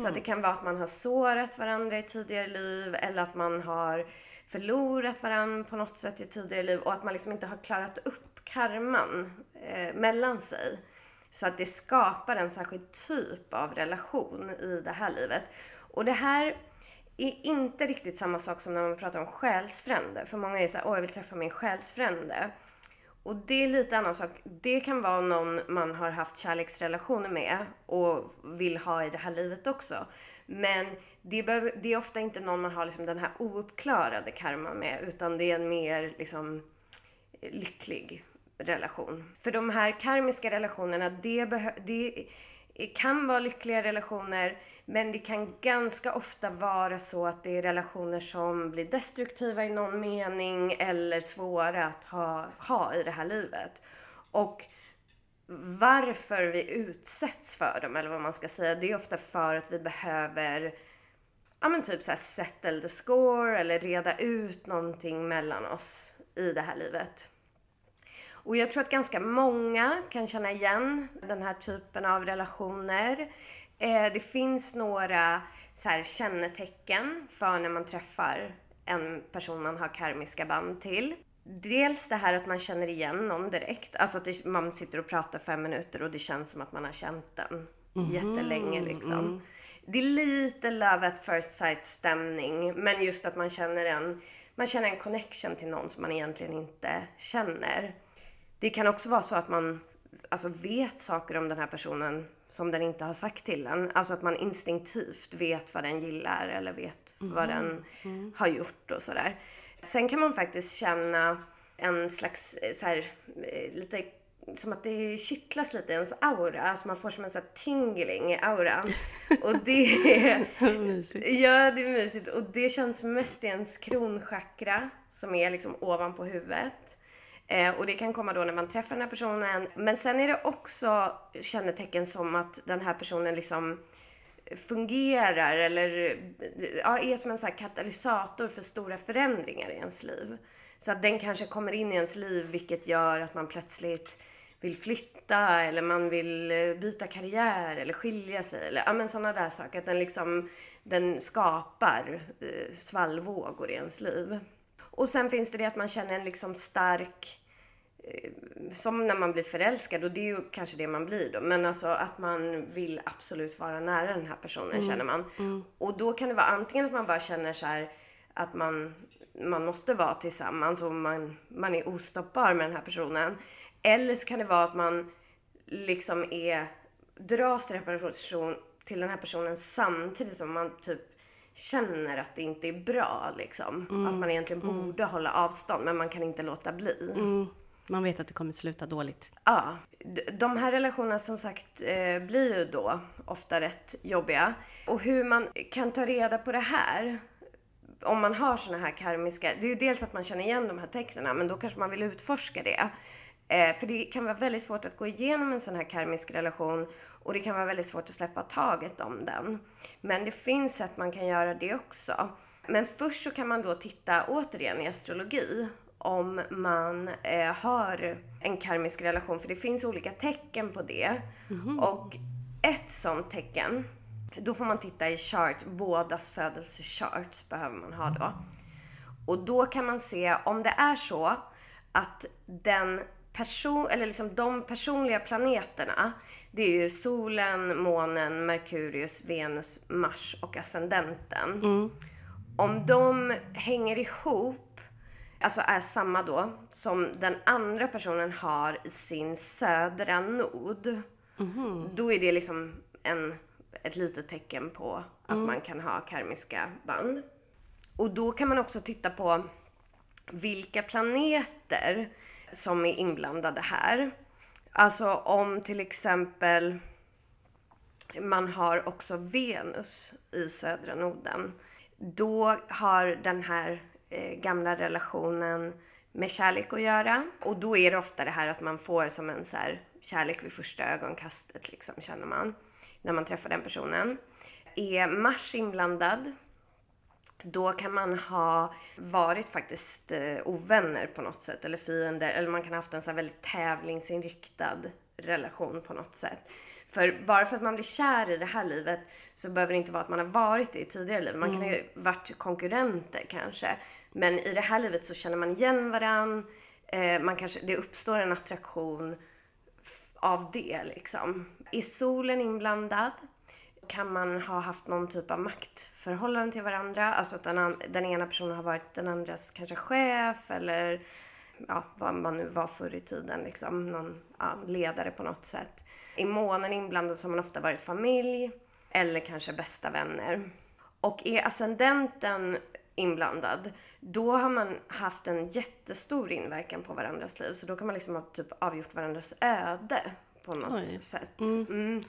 Så att det kan vara att man har sårat varandra i tidigare liv eller att man har förlorat varandra på något sätt i tidigare liv och att man liksom inte har klarat upp karman eh, mellan sig. Så att det skapar en särskild typ av relation i det här livet. Och det här är inte riktigt samma sak som när man pratar om själsfrände. För många är så här, åh jag vill träffa min själsfrände. Och det är lite annan sak. Det kan vara någon man har haft kärleksrelationer med och vill ha i det här livet också. Men det, behöver, det är ofta inte någon man har liksom den här ouppklarade karma med utan det är en mer liksom lycklig relation. För de här karmiska relationerna, det, det kan vara lyckliga relationer men det kan ganska ofta vara så att det är relationer som blir destruktiva i någon mening eller svåra att ha, ha i det här livet. Och varför vi utsätts för dem, eller vad man ska säga, det är ofta för att vi behöver ja men typ så här settle the score eller reda ut någonting mellan oss i det här livet. Och jag tror att ganska många kan känna igen den här typen av relationer. Eh, det finns några så här kännetecken för när man träffar en person man har karmiska band till. Dels det här att man känner igen någon direkt. Alltså att det, man sitter och pratar fem minuter och det känns som att man har känt den jättelänge liksom. Det är lite love at first sight stämning. Men just att man känner en, man känner en connection till någon som man egentligen inte känner. Det kan också vara så att man alltså, vet saker om den här personen som den inte har sagt till en. Alltså att man instinktivt vet vad den gillar eller vet vad den har gjort och sådär. Sen kan man faktiskt känna en slags eh, så här, eh, lite som att det kittlas lite i ens aura. Alltså man får som en sån här tingling i auran. Och det är... Mysigt. Ja, det är mysigt. Och det känns mest i ens kronchakra som är liksom ovanpå huvudet. Eh, och det kan komma då när man träffar den här personen. Men sen är det också kännetecken som att den här personen liksom fungerar eller ja, är som en så här katalysator för stora förändringar i ens liv. Så att den kanske kommer in i ens liv vilket gör att man plötsligt vill flytta eller man vill eh, byta karriär eller skilja sig eller ja men sådana där saker. Att den liksom, den skapar eh, svallvågor i ens liv. Och sen finns det det att man känner en liksom stark eh, som när man blir förälskad och det är ju kanske det man blir då. Men alltså att man vill absolut vara nära den här personen känner man. Och då kan det vara antingen att man bara känner så här att man, man måste vara tillsammans och man, man är ostoppbar med den här personen. Eller så kan det vara att man liksom är, dras till den här, person, till den här personen samtidigt som man typ känner att det inte är bra liksom. Att man egentligen borde hålla avstånd men man kan inte låta bli. Mm. Man vet att det kommer sluta dåligt. Ja, de här relationerna som sagt eh, blir ju då ofta rätt jobbiga. Och hur man kan ta reda på det här, om man har såna här karmiska, det är ju dels att man känner igen de här tecknen, men då kanske man vill utforska det. Eh, för det kan vara väldigt svårt att gå igenom en sån här karmisk relation och det kan vara väldigt svårt att släppa taget om den. Men det finns sätt man kan göra det också. Men först så kan man då titta återigen i astrologi om man eh, har en karmisk relation, för det finns olika tecken på det. Och ett sånt tecken, då får man titta i chart, bådas födelsecharts behöver man ha då. Och då kan man se om det är så att den person, eller liksom de personliga planeterna, det är ju solen, månen, Merkurius, Venus, Mars och ascendenten. Om de hänger ihop, alltså är samma då, som den andra personen har i sin södra nod. Då är det liksom en, ett litet tecken på att man kan ha karmiska band. Och då kan man också titta på vilka planeter som är inblandade här. Alltså om till exempel man har också Venus i södra noden. då har den här eh, gamla relationen med kärlek att göra. Och då är det ofta det här att man får som en så här kärlek vid första ögonkastet liksom, känner man. När man träffar den personen. Är Mars inblandad, då kan man ha varit faktiskt eh, ovänner på något sätt eller fiender eller man kan ha haft en så väldigt tävlingsinriktad relation på något sätt. För bara för att man blir kär i det här livet så behöver det inte vara att man har varit det i tidigare liv. Man kan ju varit konkurrenter kanske. Men i det här livet så känner man igen varann. Eh, man kanske, det uppstår en attraktion av det liksom. Är solen inblandad kan man ha haft någon typ av maktförhållande till varandra. Alltså att den, den ena personen har varit den andras kanske chef eller ja, vad man nu var förr i tiden. Liksom, någon ja, ledare på något sätt. I månen inblandad så har man ofta varit familj eller kanske bästa vänner. Och är ascendenten inblandad, då har man haft en jättestor inverkan på varandras liv. Så då kan man liksom ha typ avgjort varandras öde på något Oj. sätt. Mm.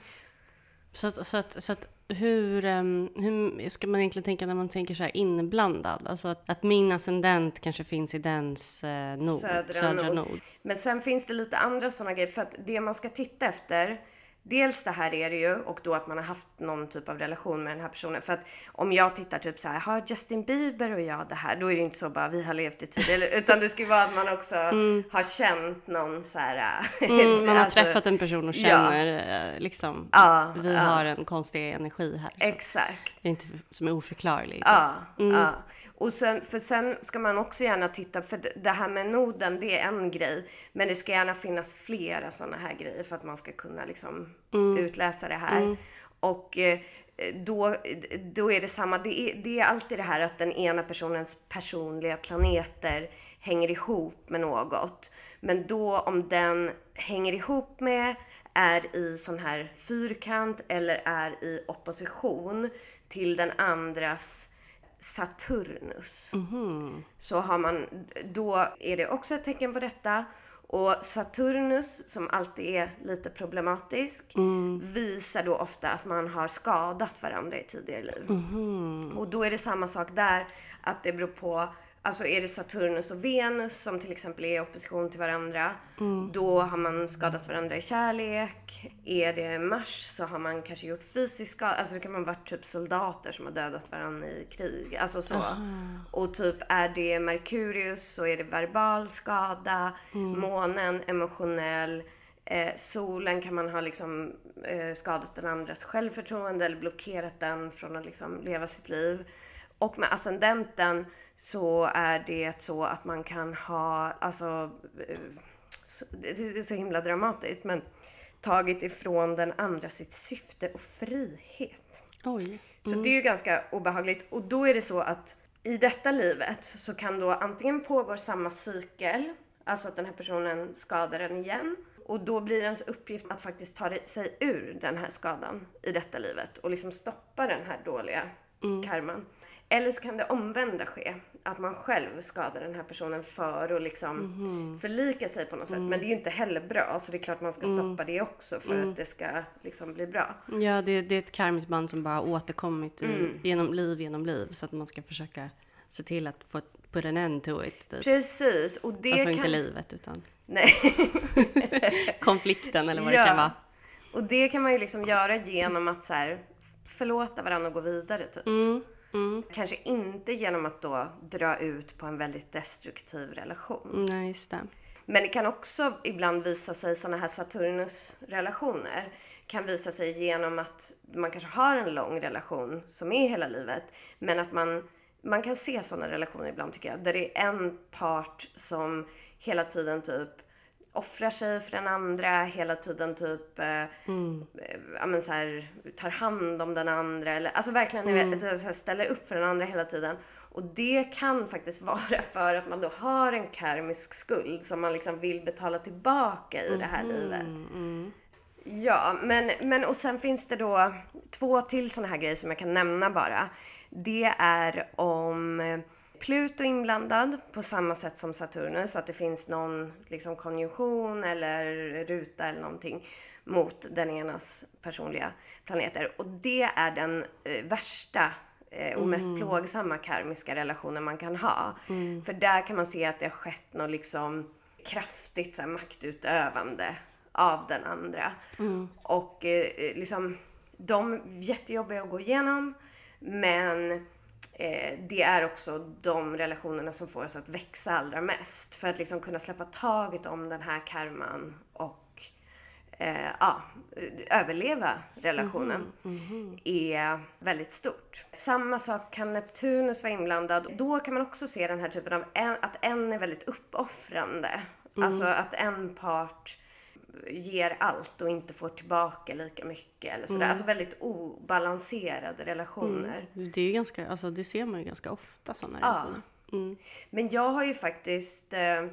Så att, så att, så att hur, ehm, hur ska man egentligen tänka när man tänker så här inblandad? Alltså att, att min ascendent kanske finns i dens eh, nord, Södra södra, nord. nord. Men sen finns det lite andra sådana grejer. För att det man ska titta efter, dels det här är det ju och då att man har haft någon typ av relation med den här personen. För att om jag tittar typ så här, har Justin Bieber och jag det här? Då är det inte så bara vi har levt i tid. Utan det ska ju vara att man också har känt någon så här... Mm, man har alltså- träffat en person och ja. känner eh, liksom, Ja, vi ja. har en konstig energi här. Exakt. Det är inte som är oförklarlig. Ja, ja. Och sen, för sen ska man också gärna titta, för det- här med noden, det är en grej. Men det ska gärna finnas flera sådana här grejer för att man ska kunna liksom utläsa det här. Och eh, då, då är det samma, det är, det är alltid det här att den ena personens personliga planeter hänger ihop med något. Men då om den hänger ihop med, är i sån här fyrkant eller är i opposition till den andras Saturnus. Så har man, då är det också ett tecken på detta. Och Saturnus, som alltid är lite problematisk, visar då ofta att man har skadat varandra i tidigare liv. Och då är det samma sak där, att det beror på Alltså är det Saturnus och Venus som till exempel är i opposition till varandra, då har man skadat varandra i kärlek. Är det Mars så har man kanske gjort fysisk skada, alltså det kan man varit typ soldater som har dödat varandra i krig. Alltså så. Och typ är det Merkurius så är det verbal skada, månen emotionell, Eh, solen kan man ha liksom eh, skadat den andras självförtroende eller blockerat den från att liksom leva sitt liv. Och med ascendenten så är det så att man kan ha, alltså, eh, det är så himla dramatiskt, men tagit ifrån den andra sitt syfte och frihet. Oj. Så det är ju ganska obehagligt. Och då är det så att i detta livet så kan då antingen pågår samma cykel, alltså att den här personen skadar en igen. Och då blir ens uppgift att faktiskt ta sig ur den här skadan i detta livet och liksom stoppa den här dåliga karman. Eller så kan det omvända ske, att man själv skadar den här personen för att liksom förlika sig på något sätt. Men det är ju inte heller bra, så det är klart man ska stoppa det också för att det ska liksom bli bra. Ja, det, det är ett karmiskt band som bara återkommit i, Mm. genom liv genom liv. Så att man ska försöka se till att få put an end to it. Typ. Precis, och det Alltså kan... inte livet utan Nej. konflikten eller vad Ja. det kan vara. Och det kan man ju liksom göra genom att så här, förlåta varandra och gå vidare typ. Mm. Kanske inte genom att då dra ut på en väldigt destruktiv relation. Mm, Nej, just det. Men det kan också ibland visa sig, sådana här Saturnus-relationer, kan visa sig genom att man kanske har en lång relation som är hela livet, men att man, man kan se sådana relationer ibland tycker jag, där det är en part som hela tiden typ offrar sig för den andra, hela tiden typ eh, eh, ja, men så här, tar hand om den andra. Eller, alltså verkligen ni vet, så här, ställer upp för den andra hela tiden. Och det kan faktiskt vara för att man då har en karmisk skuld som man liksom vill betala tillbaka i det här livet. Ja, men, men och sen finns det då två till sådana här grejer som jag kan nämna bara. Det är om eh, Pluto inblandad på samma sätt som Saturnus, att det finns någon liksom konjunktion eller ruta eller någonting mot den enas personliga planeter. Och det är den eh, värsta eh, och mest plågsamma karmiska relationer man kan ha. För där kan man se att det har skett något liksom kraftigt så här, maktutövande av den andra. Och eh, liksom, de är jättejobbiga att gå igenom. Men eh, det är också de relationerna som får oss att växa allra mest. För att liksom kunna släppa taget om den här karman och eh, ja, överleva relationen är väldigt stort. Samma sak kan Neptunus vara inblandad. Då kan man också se den här typen av en, att en är väldigt uppoffrande. Alltså att en part ger allt och inte får tillbaka lika mycket eller sådär. Alltså väldigt obalanserade relationer. Det är ganska, alltså det ser man ju ganska ofta sådana Ja. relationer. Mm. Men jag har ju faktiskt eh,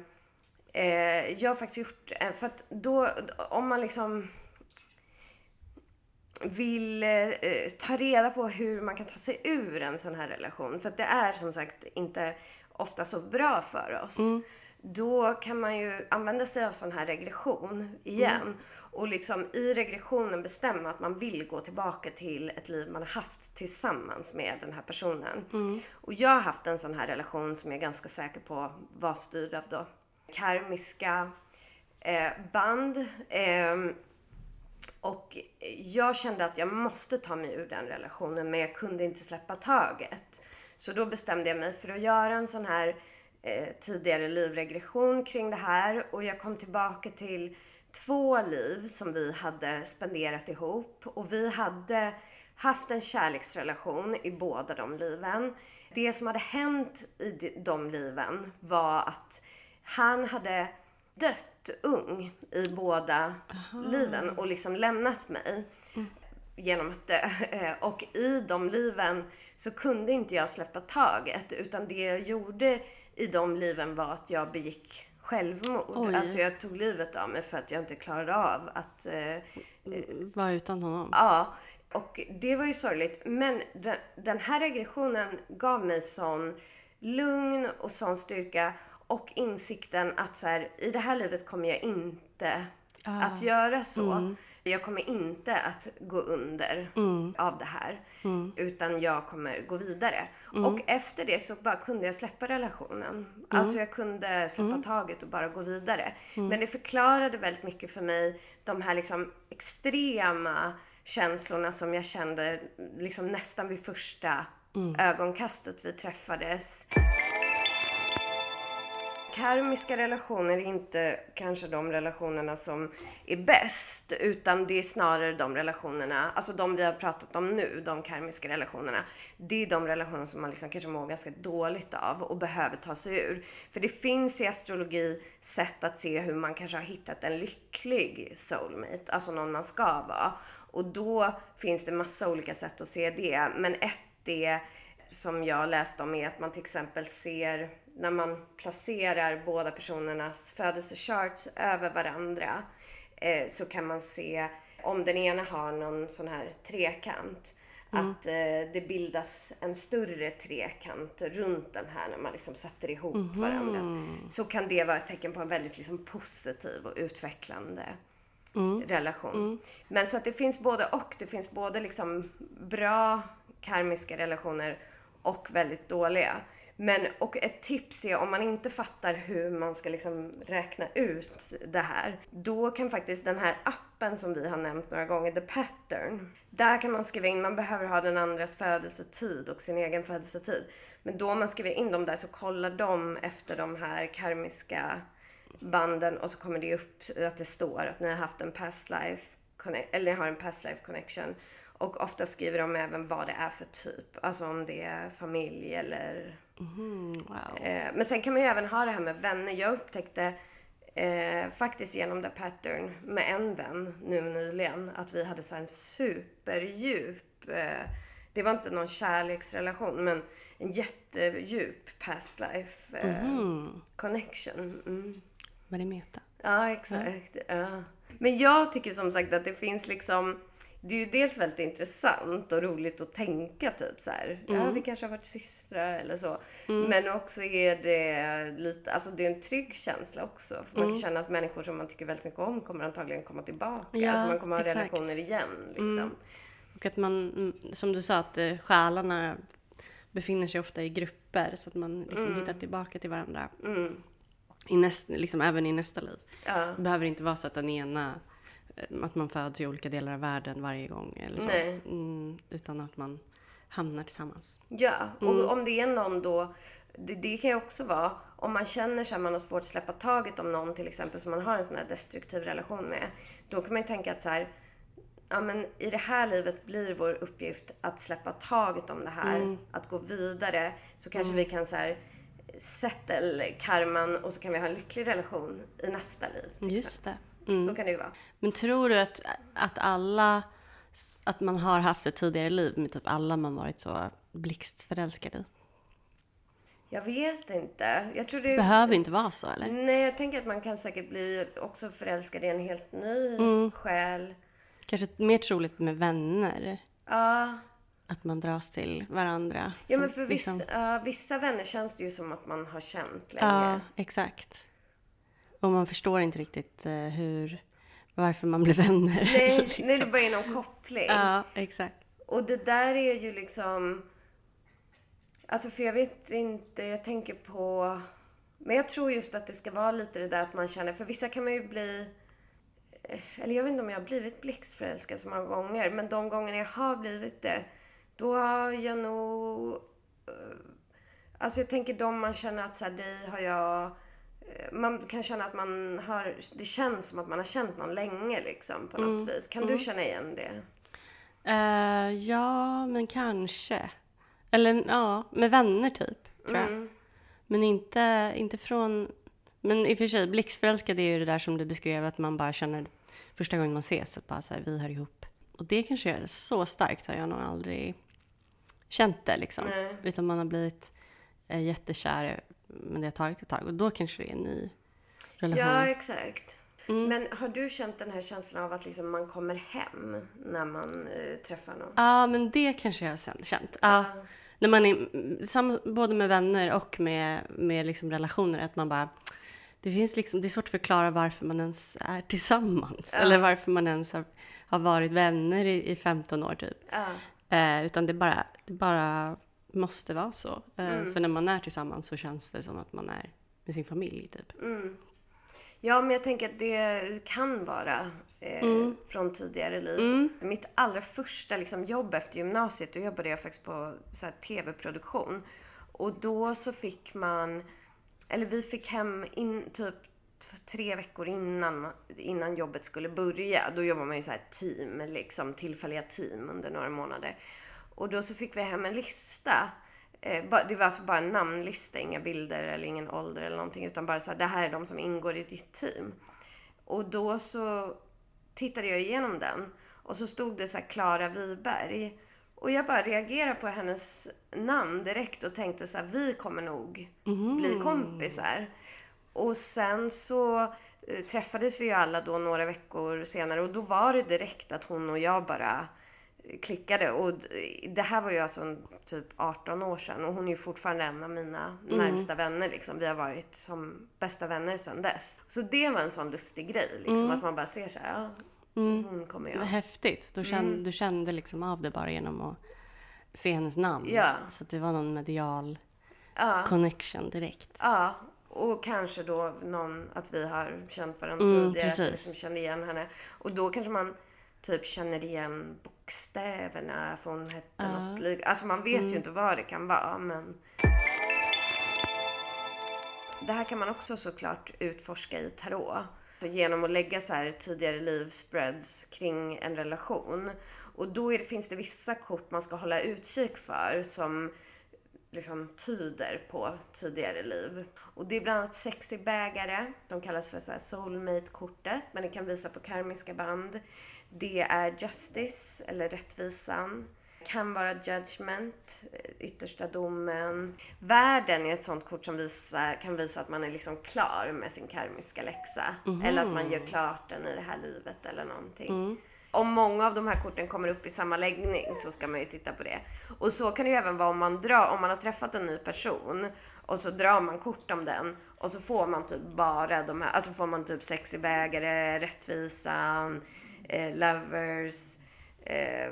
eh, jag har faktiskt gjort, eh, för att då, om man liksom vill eh, ta reda på hur man kan ta sig ur en sån här relation, för att det är som sagt inte ofta så bra för oss. Då kan man ju använda sig av sån här regression igen. Och liksom i regressionen bestämma att man vill gå tillbaka till ett liv man har haft tillsammans med den här personen. Och jag har haft en sån här relation som jag är ganska säker på var styrd av då karmiska eh, band. ehm, och jag kände att jag måste ta mig ur den relationen men jag kunde inte släppa taget. Så då bestämde jag mig för att göra en sån här eh, tidigare livregression kring det här och jag kom tillbaka till två liv som vi hade spenderat ihop och vi hade haft en kärleksrelation i båda de liven. Det som hade hänt i de- liven var att han hade dött ung i båda liven och liksom lämnat mig genom att dö. Eh, Och i de liven så kunde inte jag släppa taget utan det jag gjorde i de liven var att jag begick självmord. Oj. Alltså jag tog livet av mig för att jag inte klarade av att eh, Var utan honom. Ja, och det var ju sorgligt. Men den, den här regressionen gav mig sån lugn och sån styrka och insikten att så här, i det här livet kommer jag inte att göra så. Jag kommer inte att gå under av det här. Utan jag kommer gå vidare. Och efter det så bara kunde jag släppa relationen. Alltså jag kunde släppa taget och bara gå vidare. Men det förklarade väldigt mycket för mig de här liksom extrema känslorna som jag kände liksom nästan vid första ögonkastet vi träffades. Karmiska relationer är inte kanske de relationerna som är bäst, utan det är snarare de relationerna, alltså de vi har pratat om nu, de karmiska relationerna. Det är de relationer som man liksom kanske mår ganska dåligt av och behöver ta sig ur. För det finns i astrologi sätt att se hur man kanske har hittat en lycklig soulmate, alltså någon man ska vara. Och då finns det massa olika sätt att se det, men ett är som jag läste om är att man till exempel ser när man placerar båda personernas födelsecharts över varandra eh, så kan man se om den ena har någon sån här trekant att eh, det bildas en större trekant runt den här när man liksom sätter ihop varandras. Så kan det vara ett tecken på en väldigt liksom positiv och utvecklande relation. Men så att det finns både och. Det finns både liksom bra karmiska relationer och väldigt dåliga. Men, och ett tips är om man inte fattar hur man ska liksom räkna ut det här. Då kan faktiskt den här appen som vi har nämnt några gånger, The Pattern. Där kan man skriva in, man behöver ha den andras födelsetid och sin egen födelsetid. Men då man skriver in dem där så kollar de efter de här karmiska banden och så kommer det upp att det står att ni har haft en past life, eller ni har en past life connection. Och ofta skriver de även vad det är för typ. Alltså om det är familj eller... Mm, wow. Eh, men sen kan man ju även ha det här med vänner. Jag upptäckte eh, faktiskt genom The Pattern med en vän nu nyligen att vi hade så en superdjup... Eh, det var inte någon kärleksrelation men en jättedjup past life Mm. connection. Mm. Var det meta? Ja, exakt. Ja. Men jag tycker som sagt att det finns liksom det är ju dels väldigt intressant och roligt att tänka typ så här. Ja, vi kanske har varit systrar eller så. Men också är det lite, alltså det är en trygg känsla också. För man kan känna att människor som man tycker väldigt mycket om kommer antagligen komma tillbaka. Ja, alltså man kommer ha exakt. relationer igen liksom. Och att man, mm, som du sa, att eh, själarna befinner sig ofta i grupper så att man liksom Mm. hittar tillbaka till varandra. Mm. I näst, liksom även i nästa liv. Ja. Det behöver inte vara så att den ena, att man föds i olika delar av världen varje gång eller så. Nej. Mm, utan att man hamnar tillsammans. Ja, och Mm. om det är någon då, det, det kan ju också vara om man känner sig att man har svårt att släppa taget om någon till exempel som man har en sån här destruktiv relation med. Då kan man ju tänka att så här, ja men i det här livet blir vår uppgift att släppa taget om det här, Mm. att gå vidare. Så kanske vi kan så här settle karman och så kan vi ha en lycklig relation i nästa liv. Just det. Mm. Så kan det ju vara. Men tror du att, att alla, att man har haft ett tidigare liv med typ alla man varit så blixtförälskad i? Jag vet inte. Jag tror det behöver inte vara så eller? Nej, jag tänker att man kan säkert bli också förälskad i en helt ny Mm. själ. Kanske mer troligt med vänner. Ja. Att man dras till varandra. Ja, men för vissa, Liksom- ja, vissa vänner känns det ju som att man har känt länge. Ja, exakt. Och man förstår inte riktigt eh, hur, varför man blir vänner. Nej, liksom. nej, det bara är någon koppling. Ja, exakt. Och det där är ju liksom... Alltså för jag vet inte, jag tänker på... Men jag tror just att det ska vara lite det där att man känner, för vissa kan man ju bli... eh, Eller jag vet inte om jag har blivit blixtförälskad så många gånger, men de gånger jag har blivit det, då har jag nog... eh, Alltså jag tänker de man känner att så här, dig har jag... Man kan känna att man har... Det känns som att man har känt någon länge liksom på något vis. Kan du känna igen det? Eh, ja, men kanske. Eller ja, med vänner typ, tror jag. Mm. Men inte, inte från... Men i och för sig, blixtförälskad är ju det där som du beskrev, att man bara känner första gången man ses att bara så här, vi hör ihop. Och det kanske är så starkt har jag nog aldrig känt det liksom. Nej. Utan man har blivit eh, jättekär, men det har tagit ett tag. Och då kanske det är en ny relation. Ja, exakt. Mm. Men har du känt den här känslan av att liksom man kommer hem när man eh, träffar någon? Ja, men det kanske jag har känt. Ja. När man är, mm, både med vänner och med, med liksom relationer, att man bara... Det, finns liksom, det är svårt att förklara varför man ens är tillsammans. Eller varför man ens har, har varit vänner i, i 15 år typ. Eh, utan det bara, det bara måste vara så. Eh, Mm. För när man är tillsammans så känns det som att man är med sin familj typ. Mm. Ja, men jag tänker att det kan vara eh, från tidigare liv. Mm. Mitt allra första liksom, jobb efter gymnasiet, då jobbade jag faktiskt på tv-produktion. Och då så fick man, eller vi fick hem in typ tre veckor innan, innan jobbet skulle börja. Då jobbar man ju så här team, liksom tillfälliga team under några månader. Och då så fick vi hem en lista. Eh, det var alltså bara en namnlista, inga bilder eller ingen ålder eller någonting. Utan bara så här, det här är de som ingår i ditt team. Och då så tittade jag igenom den och så stod det så här Klara Wiberg. Och jag bara reagerade på hennes namn direkt och tänkte så här, vi kommer nog bli kompisar. Och sen så eh, träffades vi ju alla då några veckor senare och då var det direkt att hon och jag bara klickade. Och det här var ju alltså typ 18 år sedan och hon är ju fortfarande en av mina närmsta vänner. Liksom. Vi har varit som bästa vänner sedan dess. Så det var en sån lustig grej. Liksom, Att man bara ser så här, ja, hon kommer jag. häftigt. Du kände, du kände liksom av det bara genom att se hennes namn. Ja. Så att det var någon medial Ja. connection direkt. Ja, och kanske då någon, att vi har känt varandra Mm, tidigare, att jag precis. liksom kände igen henne. Och då kanske man typ känner igen bokstäverna, för hon hette något lik. Alltså man vet Mm. ju inte vad det kan vara, men... Det här kan man också såklart utforska i tarot. Så genom att lägga så här tidigare livspreads kring en relation. Och då det, finns det vissa kort man ska hålla utkik för som liksom tyder på tidigare liv. Och det är bland annat sexy bägare som kallas för så soulmate-kortet, men det kan visa på karmiska band. Det är justice, eller rättvisan. Kan vara judgment, eh, yttersta domen. Världen är ett sånt kort som visar, kan visa att man är liksom klar med sin karmiska läxa. Eller att man gör klart den i det här livet eller någonting. Om många av de här korten kommer upp i samma läggning så ska man ju titta på det. Och så kan det ju även vara om man, drar, om man har träffat en ny person och så drar man kort om den och så får man typ bara de här, alltså får man typ sexy bägare, rättvisan, eh, lovers, eh,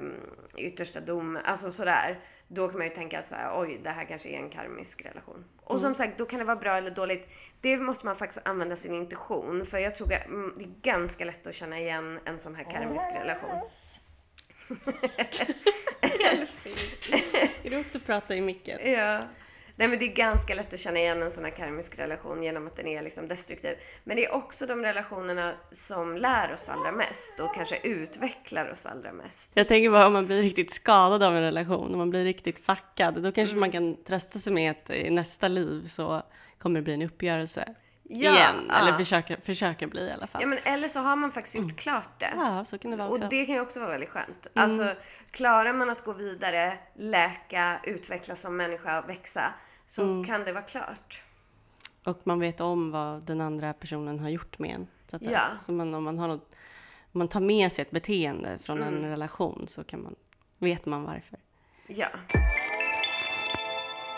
yttersta dom, alltså sådär. då kan man ju tänka så här, oj, det här kanske är en karmisk relation. Och Mm. som sagt, då kan det vara bra eller dåligt. Det måste man faktiskt använda sin intuition. För jag tror att mm, det är ganska lätt att känna igen en sån här karmisk relation. Vill du också prata i micken? Ja. Nej men det är ganska lätt att känna igen en sån här karmisk relation genom att den är liksom destruktiv. Men det är också de relationerna som lär oss allra mest och kanske utvecklar oss allra mest. Jag tänker bara om man blir riktigt skadad av en relation, om man blir riktigt fackad, då kanske Mm. man kan trösta sig med att i nästa liv så kommer det bli en uppgörelse Ja, igen. ja. Eller försöka, försöka bli i alla fall. Ja men eller så har man faktiskt gjort klart det. Ja, så kan det vara också. Och det kan ju också vara väldigt skönt. Alltså, klarar man att gå vidare, läka, utvecklas som människa, växa, så kan det vara klart. Och man vet om vad den andra personen har gjort med en. Så att. Ja. Så man, om, man har något, om man tar med sig ett beteende från Mm. en relation så kan man, vet man varför. Ja.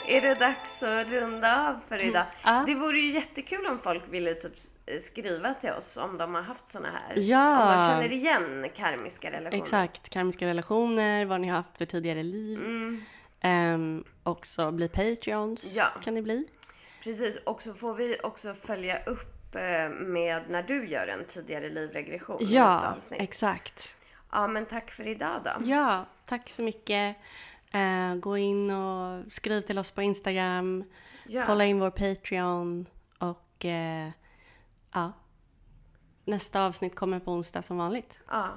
Är det dags att runda av för idag? Ja. Det vore ju jättekul om folk ville typ skriva till oss om de har haft såna här. Ja. Om de känner igen karmiska relationer. Exakt, karmiska relationer, vad ni har haft för tidigare liv. Ehm, också bli Patreons. Ja. kan ni bli. Precis, och så får vi också följa upp eh, med när du gör en tidigare livregression. Ja, exakt. Ja, men tack för idag då. Ja, tack så mycket. Eh, gå in och skriv till oss på Instagram. Ja. Kolla in vår Patreon. Och eh, ja, nästa avsnitt kommer på onsdag som vanligt. Ja,